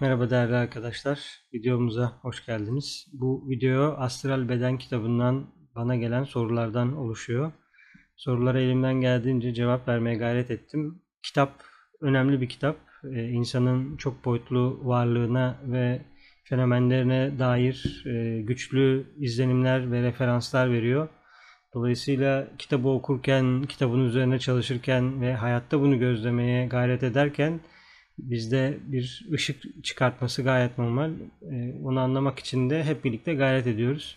Merhaba değerli arkadaşlar. Videomuza hoş geldiniz. Bu video Astral Beden kitabından bana gelen sorulardan oluşuyor. Sorulara elimden geldiğince cevap vermeye gayret ettim. Kitap önemli bir kitap. Ee, insanın çok boyutlu varlığına ve fenomenlerine dair e, güçlü izlenimler ve referanslar veriyor. Dolayısıyla kitabı okurken, kitabın üzerine çalışırken ve hayatta bunu gözlemeye gayret ederken bizde bir ışık çıkartması gayet normal. Ee, onu anlamak için de hep birlikte gayret ediyoruz.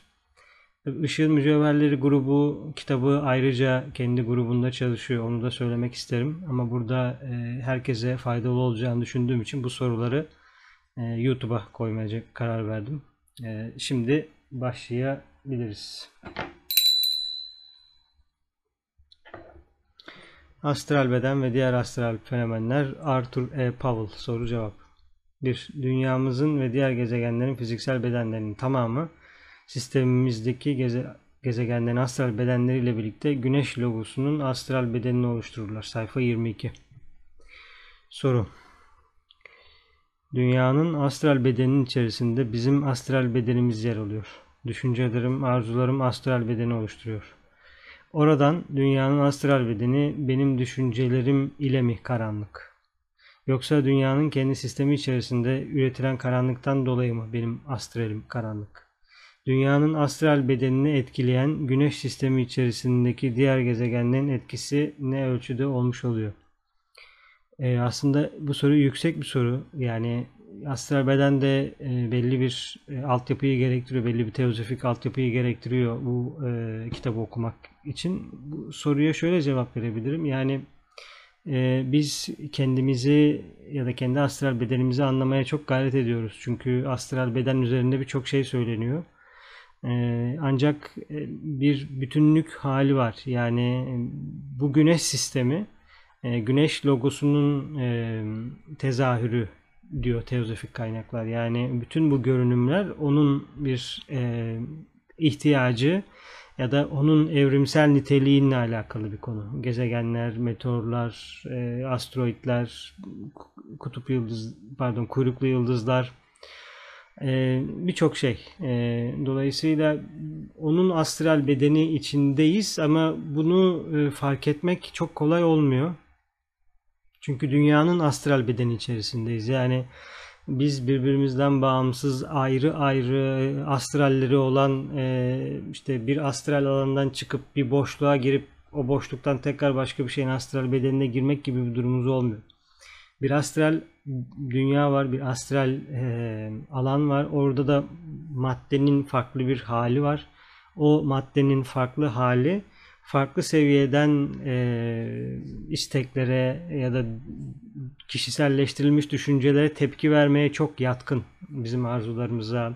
Işığın Mücevherleri grubu kitabı ayrıca kendi grubunda çalışıyor. Onu da söylemek isterim. Ama burada e, herkese faydalı olacağını düşündüğüm için bu soruları e, YouTube'a koymaya karar verdim. E, şimdi başlayabiliriz. Astral beden ve diğer astral fenomenler Arthur E. Powell soru cevap. 1. Dünyamızın ve diğer gezegenlerin fiziksel bedenlerinin tamamı sistemimizdeki geze, gezegenlerin astral bedenleriyle birlikte güneş logosunun astral bedenini oluştururlar. Sayfa 22. Soru. Dünyanın astral bedeninin içerisinde bizim astral bedenimiz yer alıyor. Düşüncelerim, arzularım astral bedeni oluşturuyor. Oradan dünyanın astral bedeni benim düşüncelerim ile mi karanlık? Yoksa dünyanın kendi sistemi içerisinde üretilen karanlıktan dolayı mı benim astralim karanlık? Dünyanın astral bedenini etkileyen güneş sistemi içerisindeki diğer gezegenlerin etkisi ne ölçüde olmuş oluyor? Ee, aslında bu soru yüksek bir soru. Yani astral beden de e, belli bir e, altyapıyı gerektiriyor, belli bir teozofik altyapıyı gerektiriyor bu e, kitabı okumak için. Bu soruya şöyle cevap verebilirim. Yani e, biz kendimizi ya da kendi astral bedenimizi anlamaya çok gayret ediyoruz. Çünkü astral beden üzerinde birçok şey söyleniyor. Ancak bir bütünlük hali var. Yani bu güneş sistemi güneş logosunun tezahürü diyor teozofik kaynaklar. Yani bütün bu görünümler onun bir e, ihtiyacı ya da onun evrimsel niteliğinle alakalı bir konu. Gezegenler, meteorlar, e, asteroidler, kutup yıldız, pardon kuyruklu yıldızlar, e, birçok şey. E, dolayısıyla onun astral bedeni içindeyiz ama bunu e, fark etmek çok kolay olmuyor. Çünkü dünyanın astral bedeni içerisindeyiz. Yani biz birbirimizden bağımsız ayrı ayrı astralleri olan e, işte bir astral alandan çıkıp bir boşluğa girip o boşluktan tekrar başka bir şeyin astral bedenine girmek gibi bir durumumuz olmuyor. Bir astral dünya var, bir astral e, alan var. Orada da maddenin farklı bir hali var. O maddenin farklı hali farklı seviyeden e, isteklere ya da kişiselleştirilmiş düşüncelere tepki vermeye çok yatkın. Bizim arzularımıza,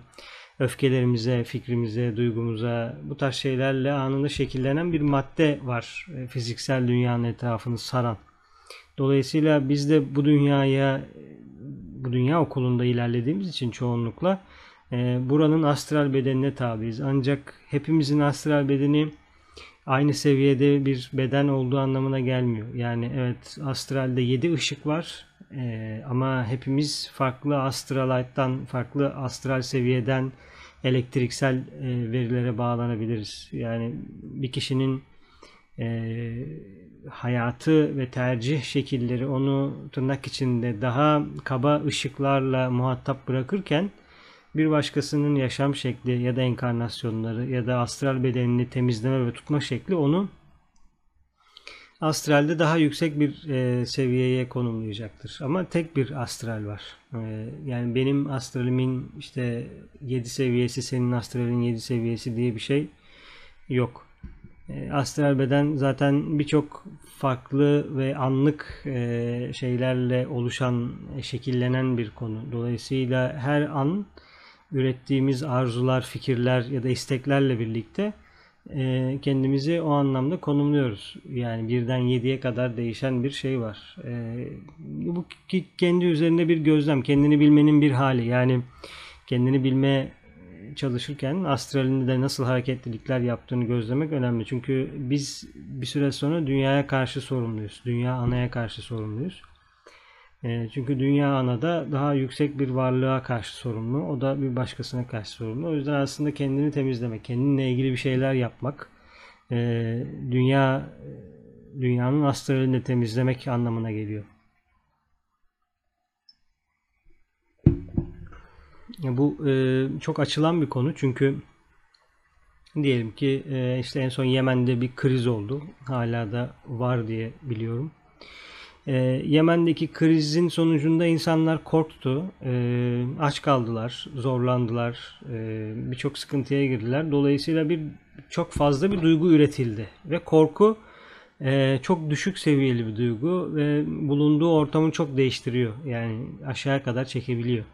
öfkelerimize, fikrimize, duygumuza bu tarz şeylerle anında şekillenen bir madde var e, fiziksel dünyanın etrafını saran. Dolayısıyla biz de bu dünyaya bu dünya okulunda ilerlediğimiz için çoğunlukla e, buranın astral bedenine tabiiz. Ancak hepimizin astral bedeni aynı seviyede bir beden olduğu anlamına gelmiyor. Yani evet astralde 7 ışık var ee, ama hepimiz farklı astralight'tan, farklı astral seviyeden elektriksel e, verilere bağlanabiliriz. Yani bir kişinin e, hayatı ve tercih şekilleri onu tırnak içinde daha kaba ışıklarla muhatap bırakırken bir başkasının yaşam şekli ya da enkarnasyonları ya da astral bedenini temizleme ve tutma şekli onu astralde daha yüksek bir e, seviyeye konumlayacaktır. Ama tek bir astral var. E, yani benim astralimin işte 7 seviyesi, senin astralin 7 seviyesi diye bir şey yok. E, astral beden zaten birçok farklı ve anlık e, şeylerle oluşan, şekillenen bir konu. Dolayısıyla her an ürettiğimiz arzular, fikirler ya da isteklerle birlikte e, kendimizi o anlamda konumluyoruz. Yani birden yediye kadar değişen bir şey var. E, bu kendi üzerinde bir gözlem, kendini bilmenin bir hali. Yani kendini bilme çalışırken astralinde nasıl hareketlilikler yaptığını gözlemek önemli. Çünkü biz bir süre sonra dünyaya karşı sorumluyuz. Dünya anaya karşı sorumluyuz. E, çünkü dünya anada daha yüksek bir varlığa karşı sorumlu. O da bir başkasına karşı sorumlu. O yüzden aslında kendini temizlemek, kendinle ilgili bir şeyler yapmak, e, dünya dünyanın astralini temizlemek anlamına geliyor. Bu e, çok açılan bir konu çünkü diyelim ki e, işte en son Yemen'de bir kriz oldu. Hala da var diye biliyorum. E, Yemen'deki krizin sonucunda insanlar korktu, e, aç kaldılar, zorlandılar, e, birçok sıkıntıya girdiler. Dolayısıyla bir çok fazla bir duygu üretildi ve korku e, çok düşük seviyeli bir duygu ve bulunduğu ortamı çok değiştiriyor. Yani aşağıya kadar çekebiliyor.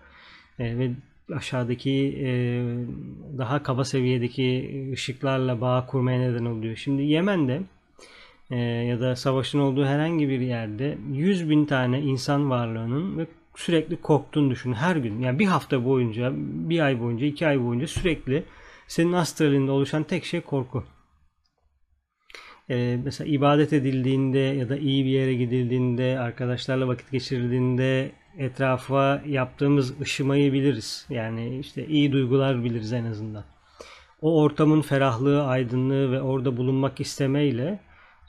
E, ve aşağıdaki e, daha kaba seviyedeki ışıklarla bağ kurmaya neden oluyor. Şimdi Yemen'de e, ya da savaşın olduğu herhangi bir yerde 100 bin tane insan varlığının ve sürekli korktuğunu düşün. Her gün yani bir hafta boyunca, bir ay boyunca, iki ay boyunca sürekli senin astralinde oluşan tek şey korku. Ee, mesela ibadet edildiğinde ya da iyi bir yere gidildiğinde, arkadaşlarla vakit geçirildiğinde etrafa yaptığımız ışımayı biliriz. Yani işte iyi duygular biliriz en azından. O ortamın ferahlığı, aydınlığı ve orada bulunmak istemeyle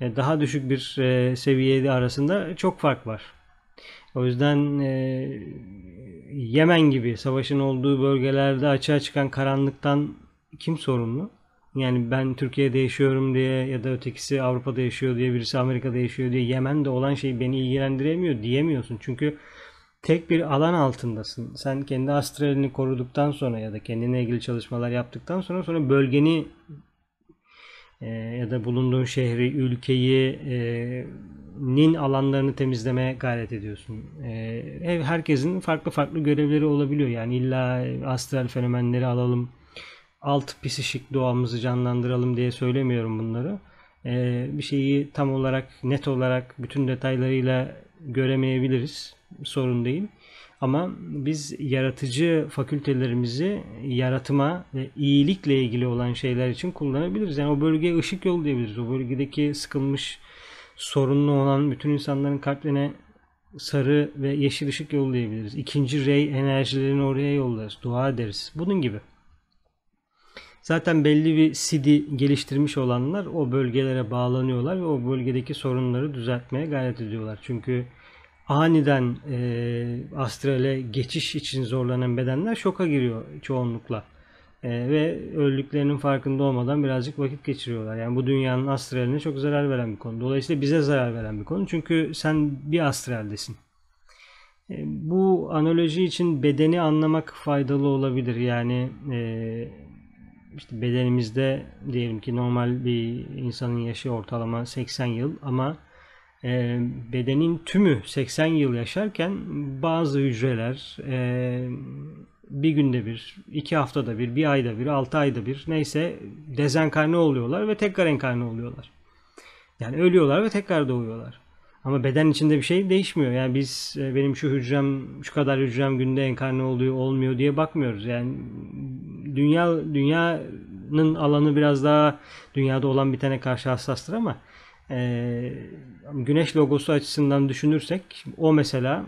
daha düşük bir e, seviyede arasında çok fark var. O yüzden e, Yemen gibi savaşın olduğu bölgelerde açığa çıkan karanlıktan kim sorumlu? Yani ben Türkiye'de yaşıyorum diye ya da ötekisi Avrupa'da yaşıyor diye birisi Amerika'da yaşıyor diye Yemen'de olan şey beni ilgilendiremiyor diyemiyorsun. Çünkü tek bir alan altındasın. Sen kendi astralini koruduktan sonra ya da kendine ilgili çalışmalar yaptıktan sonra sonra bölgeni e, ya da bulunduğun şehri, ülkeyi e, nin alanlarını temizlemeye gayret ediyorsun. E, herkesin farklı farklı görevleri olabiliyor. Yani illa astral fenomenleri alalım, alt psişik doğamızı canlandıralım diye söylemiyorum bunları. E, bir şeyi tam olarak, net olarak bütün detaylarıyla göremeyebiliriz sorun değil. Ama biz yaratıcı fakültelerimizi yaratıma ve iyilikle ilgili olan şeyler için kullanabiliriz. Yani o bölgeye ışık yolu diyebiliriz. O bölgedeki sıkılmış, sorunlu olan bütün insanların kalplerine sarı ve yeşil ışık yollayabiliriz. İkinci rey enerjilerini oraya yollarız. Dua ederiz. Bunun gibi. Zaten belli bir CD geliştirmiş olanlar o bölgelere bağlanıyorlar ve o bölgedeki sorunları düzeltmeye gayret ediyorlar. Çünkü aniden e, astrale geçiş için zorlanan bedenler şoka giriyor çoğunlukla. E, ve öldüklerinin farkında olmadan birazcık vakit geçiriyorlar. Yani bu dünyanın astraline çok zarar veren bir konu. Dolayısıyla bize zarar veren bir konu. Çünkü sen bir astraldesin. E, bu analoji için bedeni anlamak faydalı olabilir. Yani e, işte bedenimizde diyelim ki normal bir insanın yaşı ortalama 80 yıl ama e, bedenin tümü 80 yıl yaşarken bazı hücreler e, bir günde bir, iki haftada bir, bir ayda bir, altı ayda bir neyse dezenkarne oluyorlar ve tekrar enkarne oluyorlar. Yani ölüyorlar ve tekrar doğuyorlar. Ama beden içinde bir şey değişmiyor. Yani biz e, benim şu hücrem, şu kadar hücrem günde enkarne oluyor, olmuyor diye bakmıyoruz. Yani dünya dünyanın alanı biraz daha dünyada olan bitene karşı hassastır ama e, güneş logosu açısından düşünürsek o mesela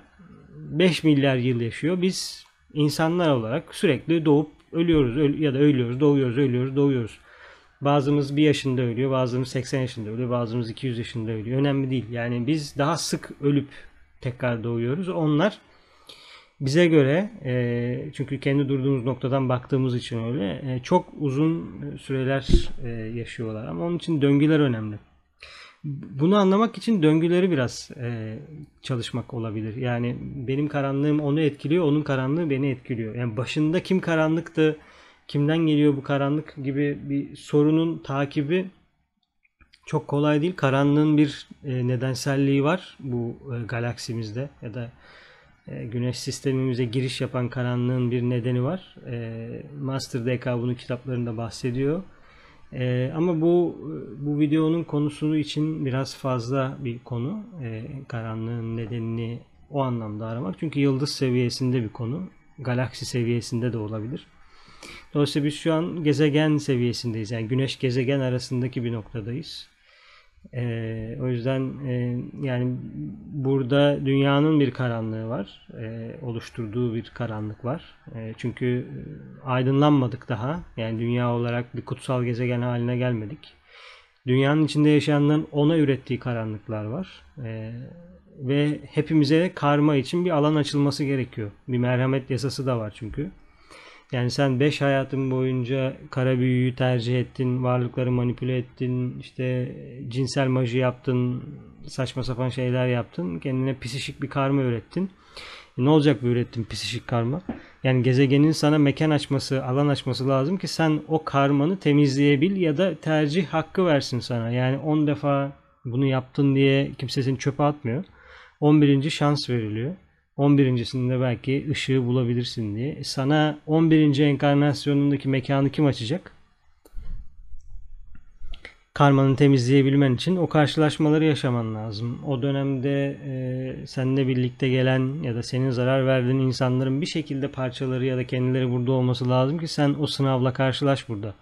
5 milyar yıl yaşıyor. Biz insanlar olarak sürekli doğup ölüyoruz ya da ölüyoruz, doğuyoruz, ölüyoruz, doğuyoruz. Bazımız bir yaşında ölüyor, bazımız 80 yaşında ölüyor, bazımız 200 yaşında ölüyor. Önemli değil. Yani biz daha sık ölüp tekrar doğuyoruz. Onlar bize göre e, çünkü kendi durduğumuz noktadan baktığımız için öyle e, çok uzun süreler e, yaşıyorlar. Ama onun için döngüler önemli. Bunu anlamak için döngüleri biraz e, çalışmak olabilir. Yani benim karanlığım onu etkiliyor, onun karanlığı beni etkiliyor. Yani başında kim karanlıktı, kimden geliyor bu karanlık gibi bir sorunun takibi çok kolay değil. Karanlığın bir e, nedenselliği var bu e, galaksimizde ya da e, güneş sistemimize giriş yapan karanlığın bir nedeni var. E, Master DK bunu kitaplarında bahsediyor. Ee, ama bu bu videonun konusunu için biraz fazla bir konu. Ee, karanlığın nedenini o anlamda aramak. Çünkü yıldız seviyesinde bir konu. Galaksi seviyesinde de olabilir. Dolayısıyla biz şu an gezegen seviyesindeyiz. Yani güneş gezegen arasındaki bir noktadayız. E, o yüzden e, yani burada dünyanın bir karanlığı var. E, oluşturduğu bir karanlık var. E, çünkü aydınlanmadık daha. Yani dünya olarak bir kutsal gezegen haline gelmedik. Dünyanın içinde yaşayanların ona ürettiği karanlıklar var. E, ve hepimize karma için bir alan açılması gerekiyor. Bir merhamet yasası da var çünkü. Yani sen 5 hayatın boyunca kara büyüyü tercih ettin, varlıkları manipüle ettin, işte cinsel maji yaptın, saçma sapan şeyler yaptın, kendine psişik bir karma ürettin. E ne olacak bu ürettiğin psişik karma? Yani gezegenin sana mekan açması, alan açması lazım ki sen o karmanı temizleyebil ya da tercih hakkı versin sana. Yani 10 defa bunu yaptın diye kimse seni çöpe atmıyor. 11. şans veriliyor. 11.sinde belki ışığı bulabilirsin diye. Sana 11. enkarnasyonundaki mekanı kim açacak? Karmanı temizleyebilmen için o karşılaşmaları yaşaman lazım. O dönemde e, seninle birlikte gelen ya da senin zarar verdiğin insanların bir şekilde parçaları ya da kendileri burada olması lazım ki sen o sınavla karşılaş burada.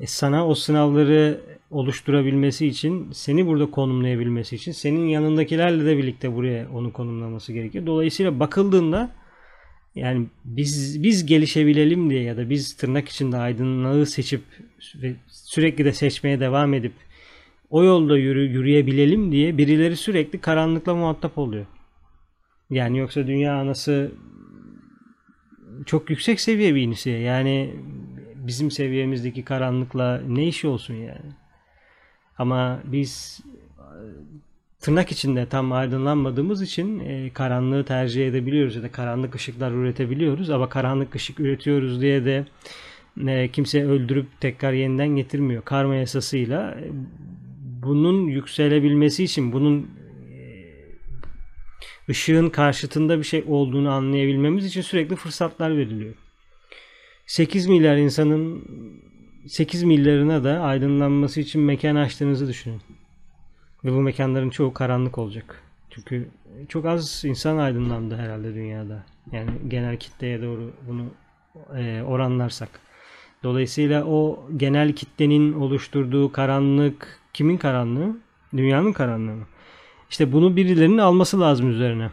E sana o sınavları oluşturabilmesi için, seni burada konumlayabilmesi için senin yanındakilerle de birlikte buraya onu konumlaması gerekiyor. Dolayısıyla bakıldığında yani biz biz gelişebilelim diye ya da biz tırnak içinde aydınlığı seçip ve sürekli de seçmeye devam edip o yolda yürü, yürüyebilelim diye birileri sürekli karanlıkla muhatap oluyor. Yani yoksa dünya anası çok yüksek seviye bir inisiye. Yani bizim seviyemizdeki karanlıkla ne işi olsun yani. Ama biz tırnak içinde tam aydınlanmadığımız için e, karanlığı tercih edebiliyoruz ya da karanlık ışıklar üretebiliyoruz ama karanlık ışık üretiyoruz diye de e, kimse öldürüp tekrar yeniden getirmiyor. Karma yasasıyla e, bunun yükselebilmesi için bunun e, ışığın karşıtında bir şey olduğunu anlayabilmemiz için sürekli fırsatlar veriliyor. 8 milyar insanın 8 milyarına da aydınlanması için mekan açtığınızı düşünün. Ve bu mekanların çoğu karanlık olacak. Çünkü çok az insan aydınlandı herhalde dünyada. Yani genel kitleye doğru bunu e, oranlarsak. Dolayısıyla o genel kitlenin oluşturduğu karanlık kimin karanlığı? Dünyanın karanlığı mı? İşte bunu birilerinin alması lazım üzerine.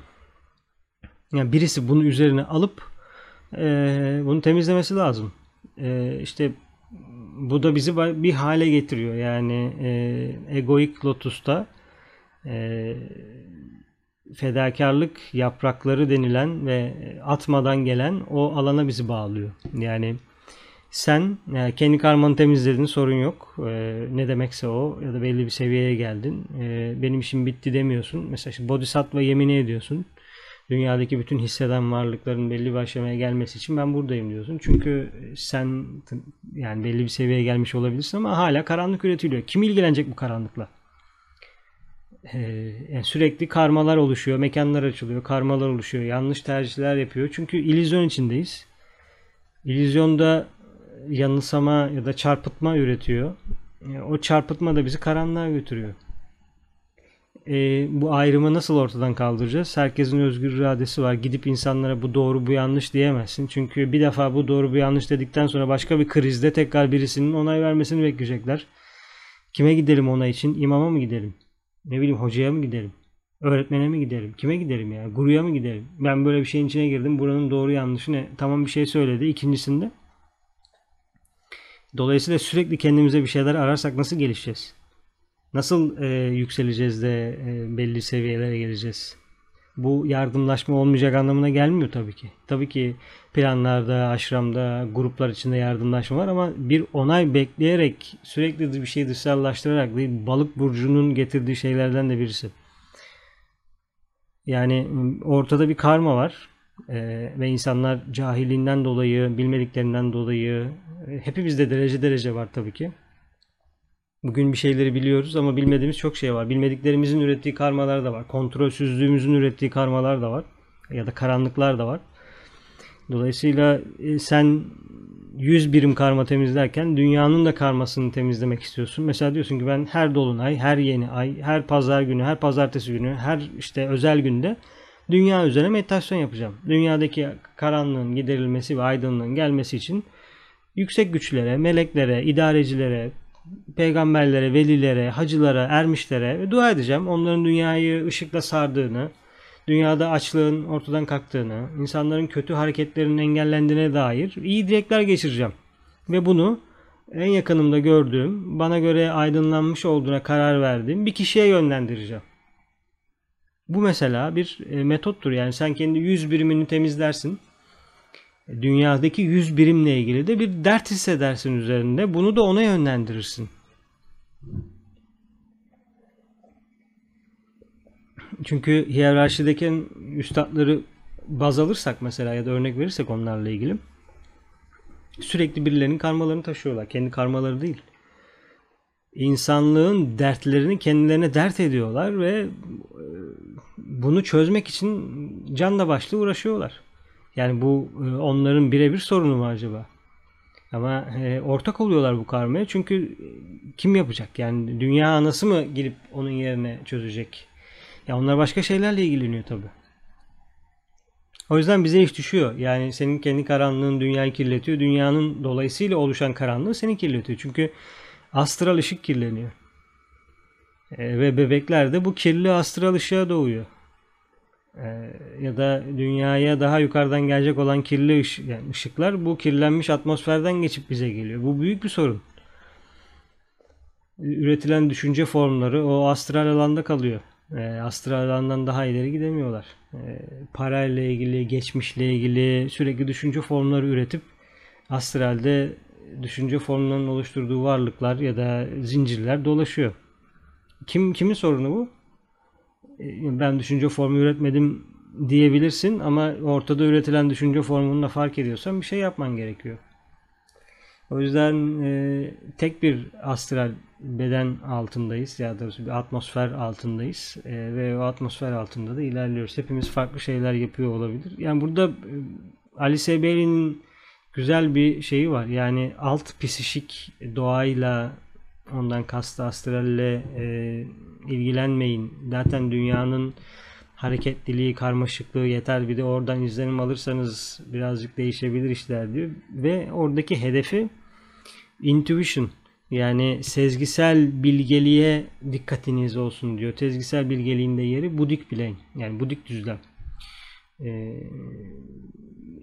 Yani birisi bunu üzerine alıp e, bunu temizlemesi lazım. E, işte bu da bizi bir hale getiriyor. Yani e, egoik lotusta e, fedakarlık yaprakları denilen ve atmadan gelen o alana bizi bağlıyor. Yani sen yani kendi karmanı temizledin sorun yok. E, ne demekse o ya da belli bir seviyeye geldin. E, benim işim bitti demiyorsun. Mesela işte bodhisattva yemini ediyorsun dünyadaki bütün hisseden varlıkların belli bir aşamaya gelmesi için ben buradayım diyorsun. Çünkü sen yani belli bir seviyeye gelmiş olabilirsin ama hala karanlık üretiliyor. Kim ilgilenecek bu karanlıkla? Ee, yani sürekli karmalar oluşuyor, mekanlar açılıyor, karmalar oluşuyor, yanlış tercihler yapıyor. Çünkü illüzyon içindeyiz. İllüzyonda yanılsama ya da çarpıtma üretiyor. O çarpıtma da bizi karanlığa götürüyor e, bu ayrımı nasıl ortadan kaldıracağız? Herkesin özgür iradesi var. Gidip insanlara bu doğru bu yanlış diyemezsin. Çünkü bir defa bu doğru bu yanlış dedikten sonra başka bir krizde tekrar birisinin onay vermesini bekleyecekler. Kime gidelim ona için? İmama mı gidelim? Ne bileyim hocaya mı gidelim? Öğretmene mi gidelim? Kime gidelim ya? Guruya mı gidelim? Ben böyle bir şeyin içine girdim. Buranın doğru yanlışı ne? Tamam bir şey söyledi. İkincisinde Dolayısıyla sürekli kendimize bir şeyler ararsak nasıl gelişeceğiz? Nasıl e, yükseleceğiz de e, belli seviyelere geleceğiz? Bu yardımlaşma olmayacak anlamına gelmiyor tabii ki. Tabii ki planlarda, aşramda, gruplar içinde yardımlaşma var ama bir onay bekleyerek sürekli bir şey dışsallaştırarak değil, balık burcunun getirdiği şeylerden de birisi. Yani ortada bir karma var ee, ve insanlar cahilinden dolayı, bilmediklerinden dolayı e, hepimizde derece derece var tabii ki. Bugün bir şeyleri biliyoruz ama bilmediğimiz çok şey var. Bilmediklerimizin ürettiği karmalar da var. Kontrolsüzlüğümüzün ürettiği karmalar da var. Ya da karanlıklar da var. Dolayısıyla e, sen 100 birim karma temizlerken dünyanın da karmasını temizlemek istiyorsun. Mesela diyorsun ki ben her dolunay, her yeni ay, her pazar günü, her pazartesi günü, her işte özel günde dünya üzerine meditasyon yapacağım. Dünyadaki karanlığın giderilmesi ve aydınlığın gelmesi için yüksek güçlere, meleklere, idarecilere, peygamberlere, velilere, hacılara, ermişlere dua edeceğim. Onların dünyayı ışıkla sardığını, dünyada açlığın ortadan kalktığını, insanların kötü hareketlerinin engellendiğine dair iyi dilekler geçireceğim. Ve bunu en yakınımda gördüğüm, bana göre aydınlanmış olduğuna karar verdiğim bir kişiye yönlendireceğim. Bu mesela bir e, metottur. Yani sen kendi yüz birimini temizlersin. Dünyadaki yüz birimle ilgili de bir dert hissedersin üzerinde. Bunu da ona yönlendirirsin. Çünkü hiyerarşideki üstadları baz alırsak mesela ya da örnek verirsek onlarla ilgili sürekli birilerinin karmalarını taşıyorlar. Kendi karmaları değil. İnsanlığın dertlerini kendilerine dert ediyorlar ve e, bunu çözmek için canla başlı uğraşıyorlar. Yani bu e, onların birebir sorunu mu acaba? Ama e, ortak oluyorlar bu karmaya çünkü kim yapacak? Yani dünya anası mı girip onun yerine çözecek? Ya onlar başka şeylerle ilgileniyor tabi. O yüzden bize iş düşüyor. Yani senin kendi karanlığın dünyayı kirletiyor. Dünyanın dolayısıyla oluşan karanlığı seni kirletiyor. Çünkü astral ışık kirleniyor. E, ve bebekler de bu kirli astral ışığa doğuyor. E, ya da dünyaya daha yukarıdan gelecek olan kirli ışık, yani ışıklar bu kirlenmiş atmosferden geçip bize geliyor. Bu büyük bir sorun. Üretilen düşünce formları o astral alanda kalıyor. E, astral alandan daha ileri gidemiyorlar. E, parayla ilgili, geçmişle ilgili sürekli düşünce formları üretip astralde düşünce formlarının oluşturduğu varlıklar ya da zincirler dolaşıyor. Kim kimin sorunu bu? E, ben düşünce formu üretmedim diyebilirsin ama ortada üretilen düşünce formunu fark ediyorsan bir şey yapman gerekiyor. O yüzden e, tek bir astral beden altındayız ya da bir atmosfer altındayız e, ve o atmosfer altında da ilerliyoruz. Hepimiz farklı şeyler yapıyor olabilir. Yani burada e, Alice Bailey'nin güzel bir şeyi var. Yani alt psişik doğayla ondan kastı astralle e, ilgilenmeyin. Zaten dünyanın hareketliliği, karmaşıklığı yeter. Bir de oradan izlenim alırsanız birazcık değişebilir işler diyor. Ve oradaki hedefi intuition yani sezgisel bilgeliğe dikkatiniz olsun diyor. Sezgisel bilgeliğin de yeri budik bilen yani budik düzlem. Ee,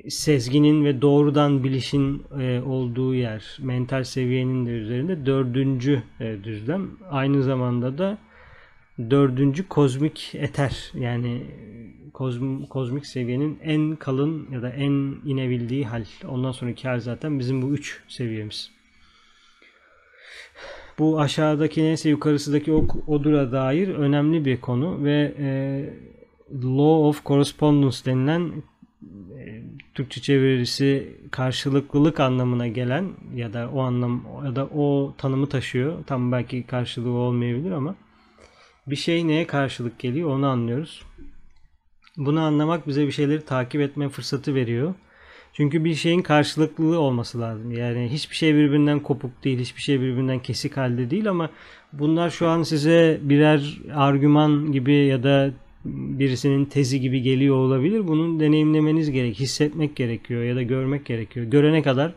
sezginin ve doğrudan bilişin e, olduğu yer, mental seviyenin de üzerinde dördüncü e, düzlem. Aynı zamanda da dördüncü kozmik eter yani kozm, kozmik seviyenin en kalın ya da en inebildiği hal. Ondan sonraki hal zaten bizim bu üç seviyemiz. Bu aşağıdaki neyse yukarısındaki ok, odura dair önemli bir konu ve e, Law of Correspondence denilen e, Türkçe çevirisi karşılıklılık anlamına gelen ya da o anlam ya da o tanımı taşıyor. Tam belki karşılığı olmayabilir ama bir şey neye karşılık geliyor onu anlıyoruz. Bunu anlamak bize bir şeyleri takip etme fırsatı veriyor. Çünkü bir şeyin karşılıklılığı olması lazım. Yani hiçbir şey birbirinden kopuk değil, hiçbir şey birbirinden kesik halde değil ama bunlar şu an size birer argüman gibi ya da birisinin tezi gibi geliyor olabilir. Bunun deneyimlemeniz gerek, hissetmek gerekiyor ya da görmek gerekiyor. Görene kadar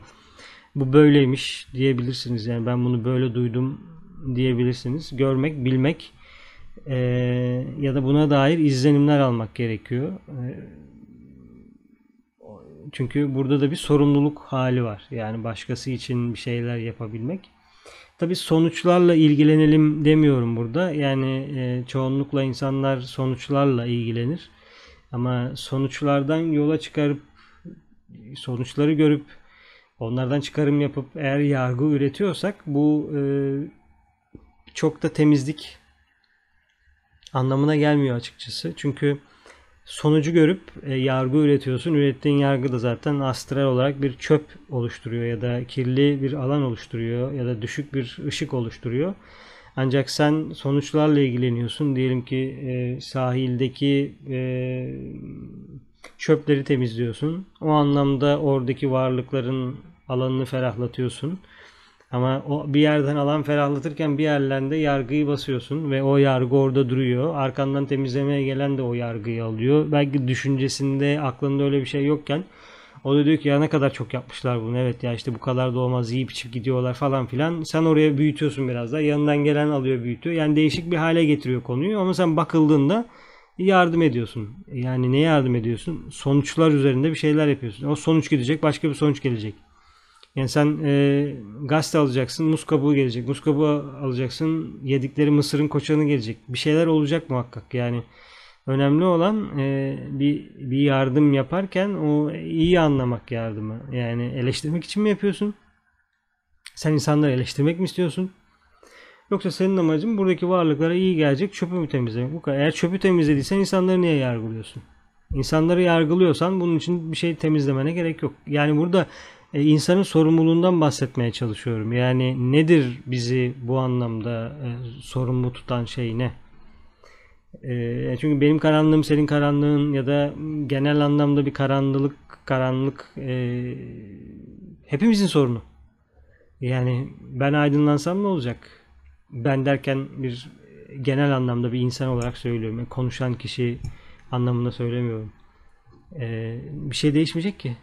bu böyleymiş diyebilirsiniz. Yani ben bunu böyle duydum diyebilirsiniz. Görmek, bilmek e, ya da buna dair izlenimler almak gerekiyor. E, çünkü burada da bir sorumluluk hali var. Yani başkası için bir şeyler yapabilmek. Tabii sonuçlarla ilgilenelim demiyorum burada. Yani e, çoğunlukla insanlar sonuçlarla ilgilenir. Ama sonuçlardan yola çıkarıp sonuçları görüp onlardan çıkarım yapıp eğer yargı üretiyorsak bu e, çok da temizlik anlamına gelmiyor açıkçası. Çünkü sonucu görüp e, yargı üretiyorsun. Ürettiğin yargı da zaten astral olarak bir çöp oluşturuyor ya da kirli bir alan oluşturuyor ya da düşük bir ışık oluşturuyor. Ancak sen sonuçlarla ilgileniyorsun. Diyelim ki e, sahildeki e, çöpleri temizliyorsun. O anlamda oradaki varlıkların alanını ferahlatıyorsun. Ama o bir yerden alan ferahlatırken bir yerlerde yargıyı basıyorsun ve o yargı orada duruyor. Arkandan temizlemeye gelen de o yargıyı alıyor. Belki düşüncesinde, aklında öyle bir şey yokken O da diyor ki ya ne kadar çok yapmışlar bunu. Evet ya işte bu kadar da olmaz yiyip içip gidiyorlar falan filan. Sen oraya büyütüyorsun biraz da. Yanından gelen alıyor büyütüyor. Yani değişik bir hale getiriyor konuyu. Ama sen bakıldığında yardım ediyorsun. Yani ne yardım ediyorsun? Sonuçlar üzerinde bir şeyler yapıyorsun. O sonuç gidecek başka bir sonuç gelecek. Yani sen e, gazete alacaksın, muz kabuğu gelecek. Muz kabuğu alacaksın, yedikleri mısırın koçanı gelecek. Bir şeyler olacak muhakkak. Yani önemli olan e, bir bir yardım yaparken o iyi anlamak yardımı. Yani eleştirmek için mi yapıyorsun? Sen insanları eleştirmek mi istiyorsun? Yoksa senin amacın buradaki varlıklara iyi gelecek çöpü mü temizlemek? Bu kadar. Eğer çöpü temizlediysen insanları niye yargılıyorsun? İnsanları yargılıyorsan bunun için bir şey temizlemene gerek yok. Yani burada e, insanın sorumluluğundan bahsetmeye çalışıyorum. Yani nedir bizi bu anlamda e, sorumlu tutan şey ne? E, çünkü benim karanlığım senin karanlığın ya da genel anlamda bir karanlık karanlık e, hepimizin sorunu. Yani ben aydınlansam ne olacak? Ben derken bir genel anlamda bir insan olarak söylüyorum. Yani konuşan kişi anlamında söylemiyorum. E, bir şey değişmeyecek ki.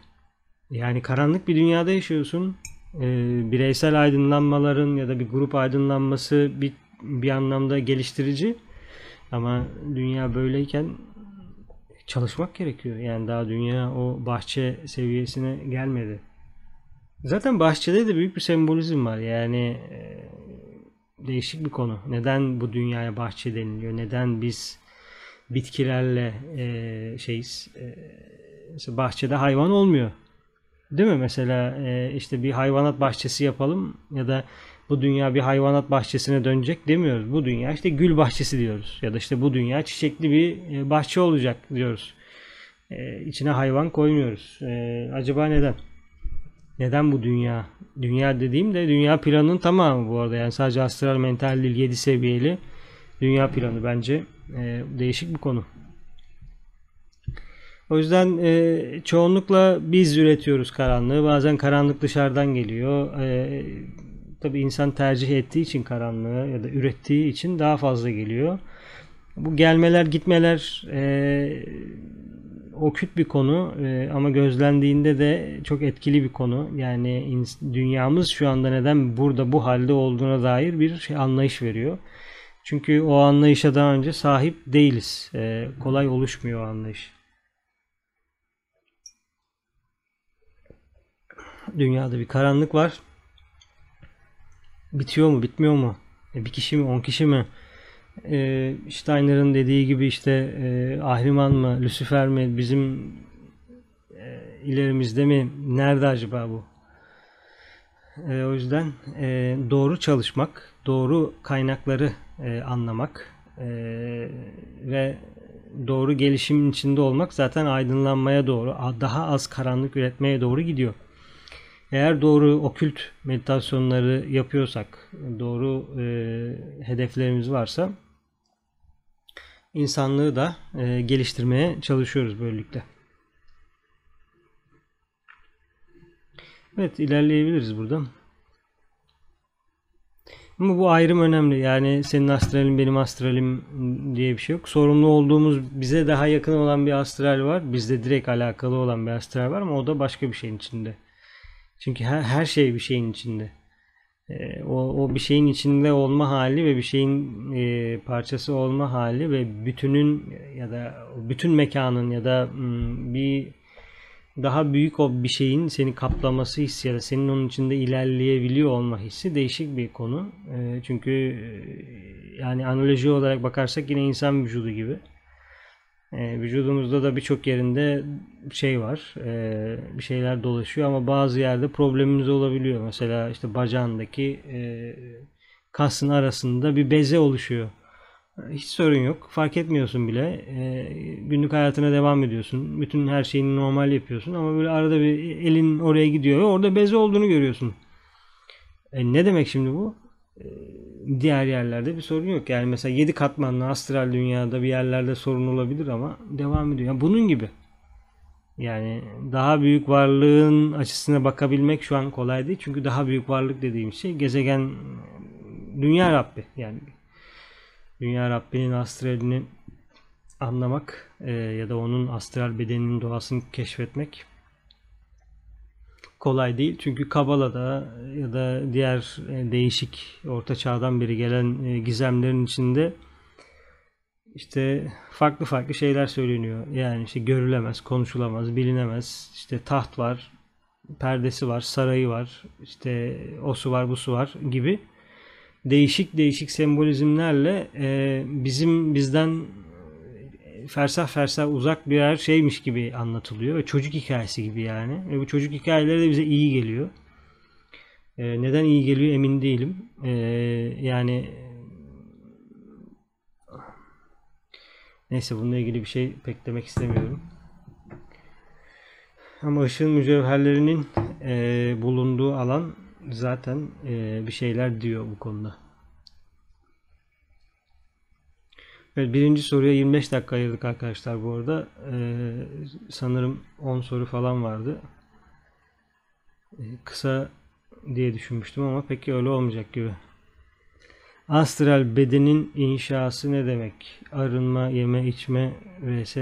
Yani karanlık bir dünyada yaşıyorsun. E, bireysel aydınlanmaların ya da bir grup aydınlanması bir, bir anlamda geliştirici. Ama dünya böyleyken çalışmak gerekiyor. Yani daha dünya o bahçe seviyesine gelmedi. Zaten bahçede de büyük bir sembolizm var. Yani e, değişik bir konu. Neden bu dünyaya bahçe deniliyor? Neden biz bitkilerle e, şeyiz? E, bahçede hayvan olmuyor. Değil mi? Mesela e, işte bir hayvanat bahçesi yapalım ya da bu dünya bir hayvanat bahçesine dönecek demiyoruz. Bu dünya işte gül bahçesi diyoruz. Ya da işte bu dünya çiçekli bir e, bahçe olacak diyoruz. E, içine hayvan koymuyoruz. E, acaba neden? Neden bu dünya? Dünya dediğim de dünya planının tamamı bu arada. Yani sadece astral mental değil 7 seviyeli dünya planı bence değişik bir konu. O yüzden e, çoğunlukla biz üretiyoruz karanlığı. Bazen karanlık dışarıdan geliyor. E, tabi insan tercih ettiği için karanlığı ya da ürettiği için daha fazla geliyor. Bu gelmeler gitmeler e, okült bir konu e, ama gözlendiğinde de çok etkili bir konu. Yani dünyamız şu anda neden burada bu halde olduğuna dair bir şey anlayış veriyor. Çünkü o anlayışa daha önce sahip değiliz. E, kolay oluşmuyor o anlayış. Dünyada bir karanlık var. Bitiyor mu, bitmiyor mu? E, bir kişi mi, on kişi mi? E, Steiner'ın dediği gibi işte e, Ahriman mı, Lucifer mi, bizim e, ilerimizde mi? Nerede acaba bu? E, o yüzden e, doğru çalışmak, doğru kaynakları e, anlamak e, ve doğru gelişimin içinde olmak zaten aydınlanmaya doğru, daha az karanlık üretmeye doğru gidiyor. Eğer doğru okült meditasyonları yapıyorsak, doğru e, hedeflerimiz varsa insanlığı da e, geliştirmeye çalışıyoruz böylelikle. Evet ilerleyebiliriz buradan. Ama bu ayrım önemli. Yani senin astralin benim astralim diye bir şey yok. Sorumlu olduğumuz bize daha yakın olan bir astral var. Bizde direkt alakalı olan bir astral var ama o da başka bir şeyin içinde. Çünkü her, her şey bir şeyin içinde. E, o, o bir şeyin içinde olma hali ve bir şeyin e, parçası olma hali ve bütünün ya da bütün mekanın ya da m, bir daha büyük o bir şeyin seni kaplaması hissi ya da senin onun içinde ilerleyebiliyor olma hissi değişik bir konu. E, çünkü e, yani analoji olarak bakarsak yine insan vücudu gibi. E, vücudumuzda da birçok yerinde şey var, e, bir şeyler dolaşıyor ama bazı yerde problemimiz olabiliyor. Mesela işte bacağındaki e, kasın arasında bir beze oluşuyor. Hiç sorun yok. Fark etmiyorsun bile. E, günlük hayatına devam ediyorsun. Bütün her şeyini normal yapıyorsun ama böyle arada bir elin oraya gidiyor ve orada beze olduğunu görüyorsun. E, ne demek şimdi bu? Diğer yerlerde bir sorun yok. Yani mesela 7 katmanlı astral dünyada bir yerlerde sorun olabilir ama devam ediyor. Yani bunun gibi. Yani daha büyük varlığın açısına bakabilmek şu an kolay değil. Çünkü daha büyük varlık dediğim şey gezegen dünya Rabbi. Yani dünya Rabbinin astralini anlamak e, ya da onun astral bedeninin doğasını keşfetmek kolay değil. Çünkü Kabala'da ya da diğer e, değişik orta çağdan beri gelen e, gizemlerin içinde işte farklı farklı şeyler söyleniyor. Yani işte görülemez, konuşulamaz, bilinemez. İşte taht var, perdesi var, sarayı var, işte o su var, bu su var gibi değişik değişik sembolizmlerle e, bizim bizden fersah fersah uzak birer şeymiş gibi anlatılıyor ve çocuk hikayesi gibi yani. Ve bu çocuk hikayeleri de bize iyi geliyor. E, neden iyi geliyor emin değilim. E, yani neyse bununla ilgili bir şey pek demek istemiyorum. Ama ışığın mücevherlerinin e, bulunduğu alan zaten e, bir şeyler diyor bu konuda. Evet, birinci soruya 25 dakika ayırdık arkadaşlar bu arada. Ee, sanırım 10 soru falan vardı. Ee, kısa diye düşünmüştüm ama peki öyle olmayacak gibi. Astral bedenin inşası ne demek? Arınma, yeme, içme vs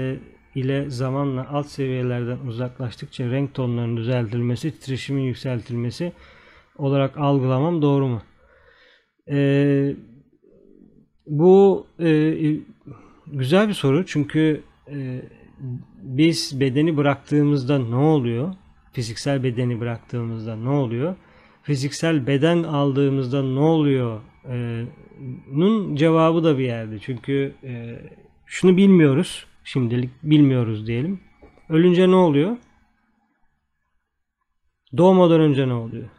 ile zamanla alt seviyelerden uzaklaştıkça renk tonlarının düzeltilmesi, titreşimin yükseltilmesi olarak algılamam doğru mu? Ee, bu e, güzel bir soru çünkü e, biz bedeni bıraktığımızda ne oluyor? Fiziksel bedeni bıraktığımızda ne oluyor? Fiziksel beden aldığımızda ne oluyor? E, nun cevabı da bir yerde. Çünkü e, şunu bilmiyoruz. Şimdilik bilmiyoruz diyelim. Ölünce ne oluyor? Doğmadan önce ne oluyor?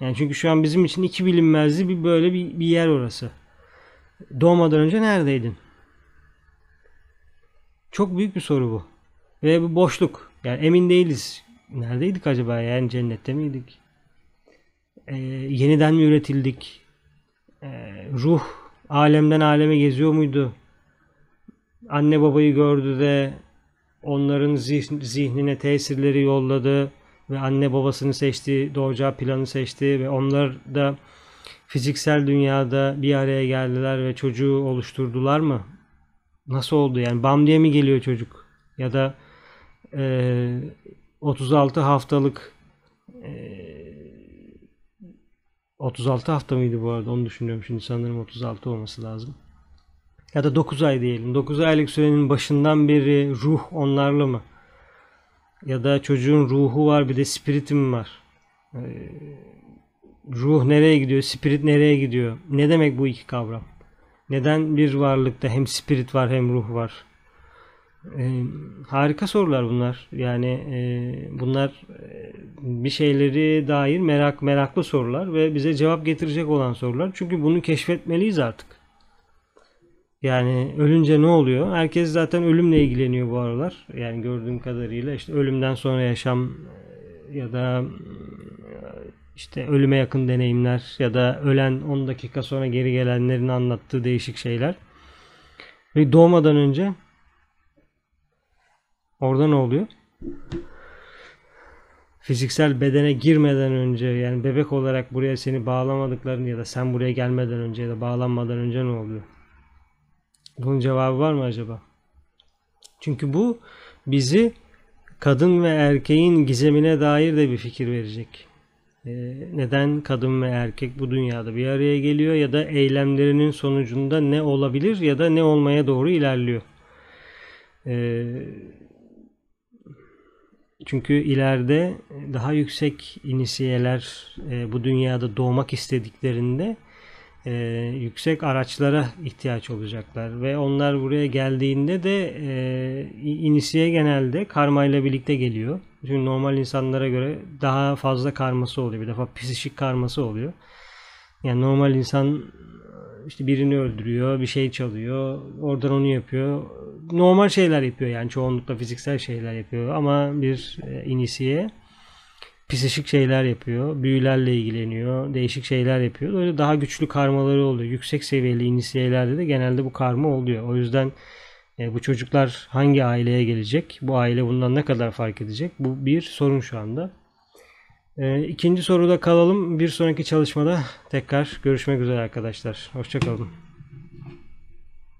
Yani çünkü şu an bizim için iki bilinmezli bir böyle bir, bir yer orası. Doğmadan önce neredeydin? Çok büyük bir soru bu. Ve bu boşluk. Yani emin değiliz. Neredeydik acaba? Yani cennette miydik? Ee, yeniden mi üretildik? Ee, ruh alemden aleme geziyor muydu? Anne babayı gördü de onların zihn, zihnine tesirleri yolladı ve anne babasını seçti, doğacağı planı seçti ve onlar da fiziksel dünyada bir araya geldiler ve çocuğu oluşturdular mı? Nasıl oldu yani? Bam diye mi geliyor çocuk? Ya da e, 36 haftalık e, 36 hafta mıydı bu arada? Onu düşünüyorum şimdi sanırım 36 olması lazım. Ya da 9 ay diyelim. 9 aylık sürenin başından beri ruh onlarla mı? Ya da çocuğun ruhu var bir de spiritim var. Ee, ruh nereye gidiyor, spirit nereye gidiyor? Ne demek bu iki kavram? Neden bir varlıkta hem spirit var hem ruh var? Ee, harika sorular bunlar. Yani e, bunlar e, bir şeyleri dair merak meraklı sorular ve bize cevap getirecek olan sorular. Çünkü bunu keşfetmeliyiz artık. Yani ölünce ne oluyor? Herkes zaten ölümle ilgileniyor bu aralar. Yani gördüğüm kadarıyla işte ölümden sonra yaşam e, ya da işte ölüme yakın deneyimler ya da ölen 10 dakika sonra geri gelenlerin anlattığı değişik şeyler. Ve doğmadan önce orada ne oluyor? Fiziksel bedene girmeden önce yani bebek olarak buraya seni bağlamadıklarını ya da sen buraya gelmeden önce ya da bağlanmadan önce ne oluyor? Bunun cevabı var mı acaba? Çünkü bu bizi kadın ve erkeğin gizemine dair de bir fikir verecek. Ee, neden kadın ve erkek bu dünyada bir araya geliyor ya da eylemlerinin sonucunda ne olabilir ya da ne olmaya doğru ilerliyor. Ee, çünkü ileride daha yüksek inisiyeler e, bu dünyada doğmak istediklerinde e, yüksek araçlara ihtiyaç olacaklar ve onlar buraya geldiğinde de e, inisiye genelde karmayla birlikte geliyor. Çünkü normal insanlara göre daha fazla karması oluyor. Bir defa psişik karması oluyor. Yani normal insan işte birini öldürüyor, bir şey çalıyor, oradan onu yapıyor. Normal şeyler yapıyor yani çoğunlukla fiziksel şeyler yapıyor ama bir e, inisiye psişik şeyler yapıyor, büyülerle ilgileniyor, değişik şeyler yapıyor. Böyle daha güçlü karmaları oluyor. Yüksek seviyeli inisiyelerde de genelde bu karma oluyor. O yüzden e, bu çocuklar hangi aileye gelecek? Bu aile bundan ne kadar fark edecek? Bu bir sorun şu anda. E, ikinci soruda kalalım. Bir sonraki çalışmada tekrar görüşmek üzere arkadaşlar. Hoşçakalın.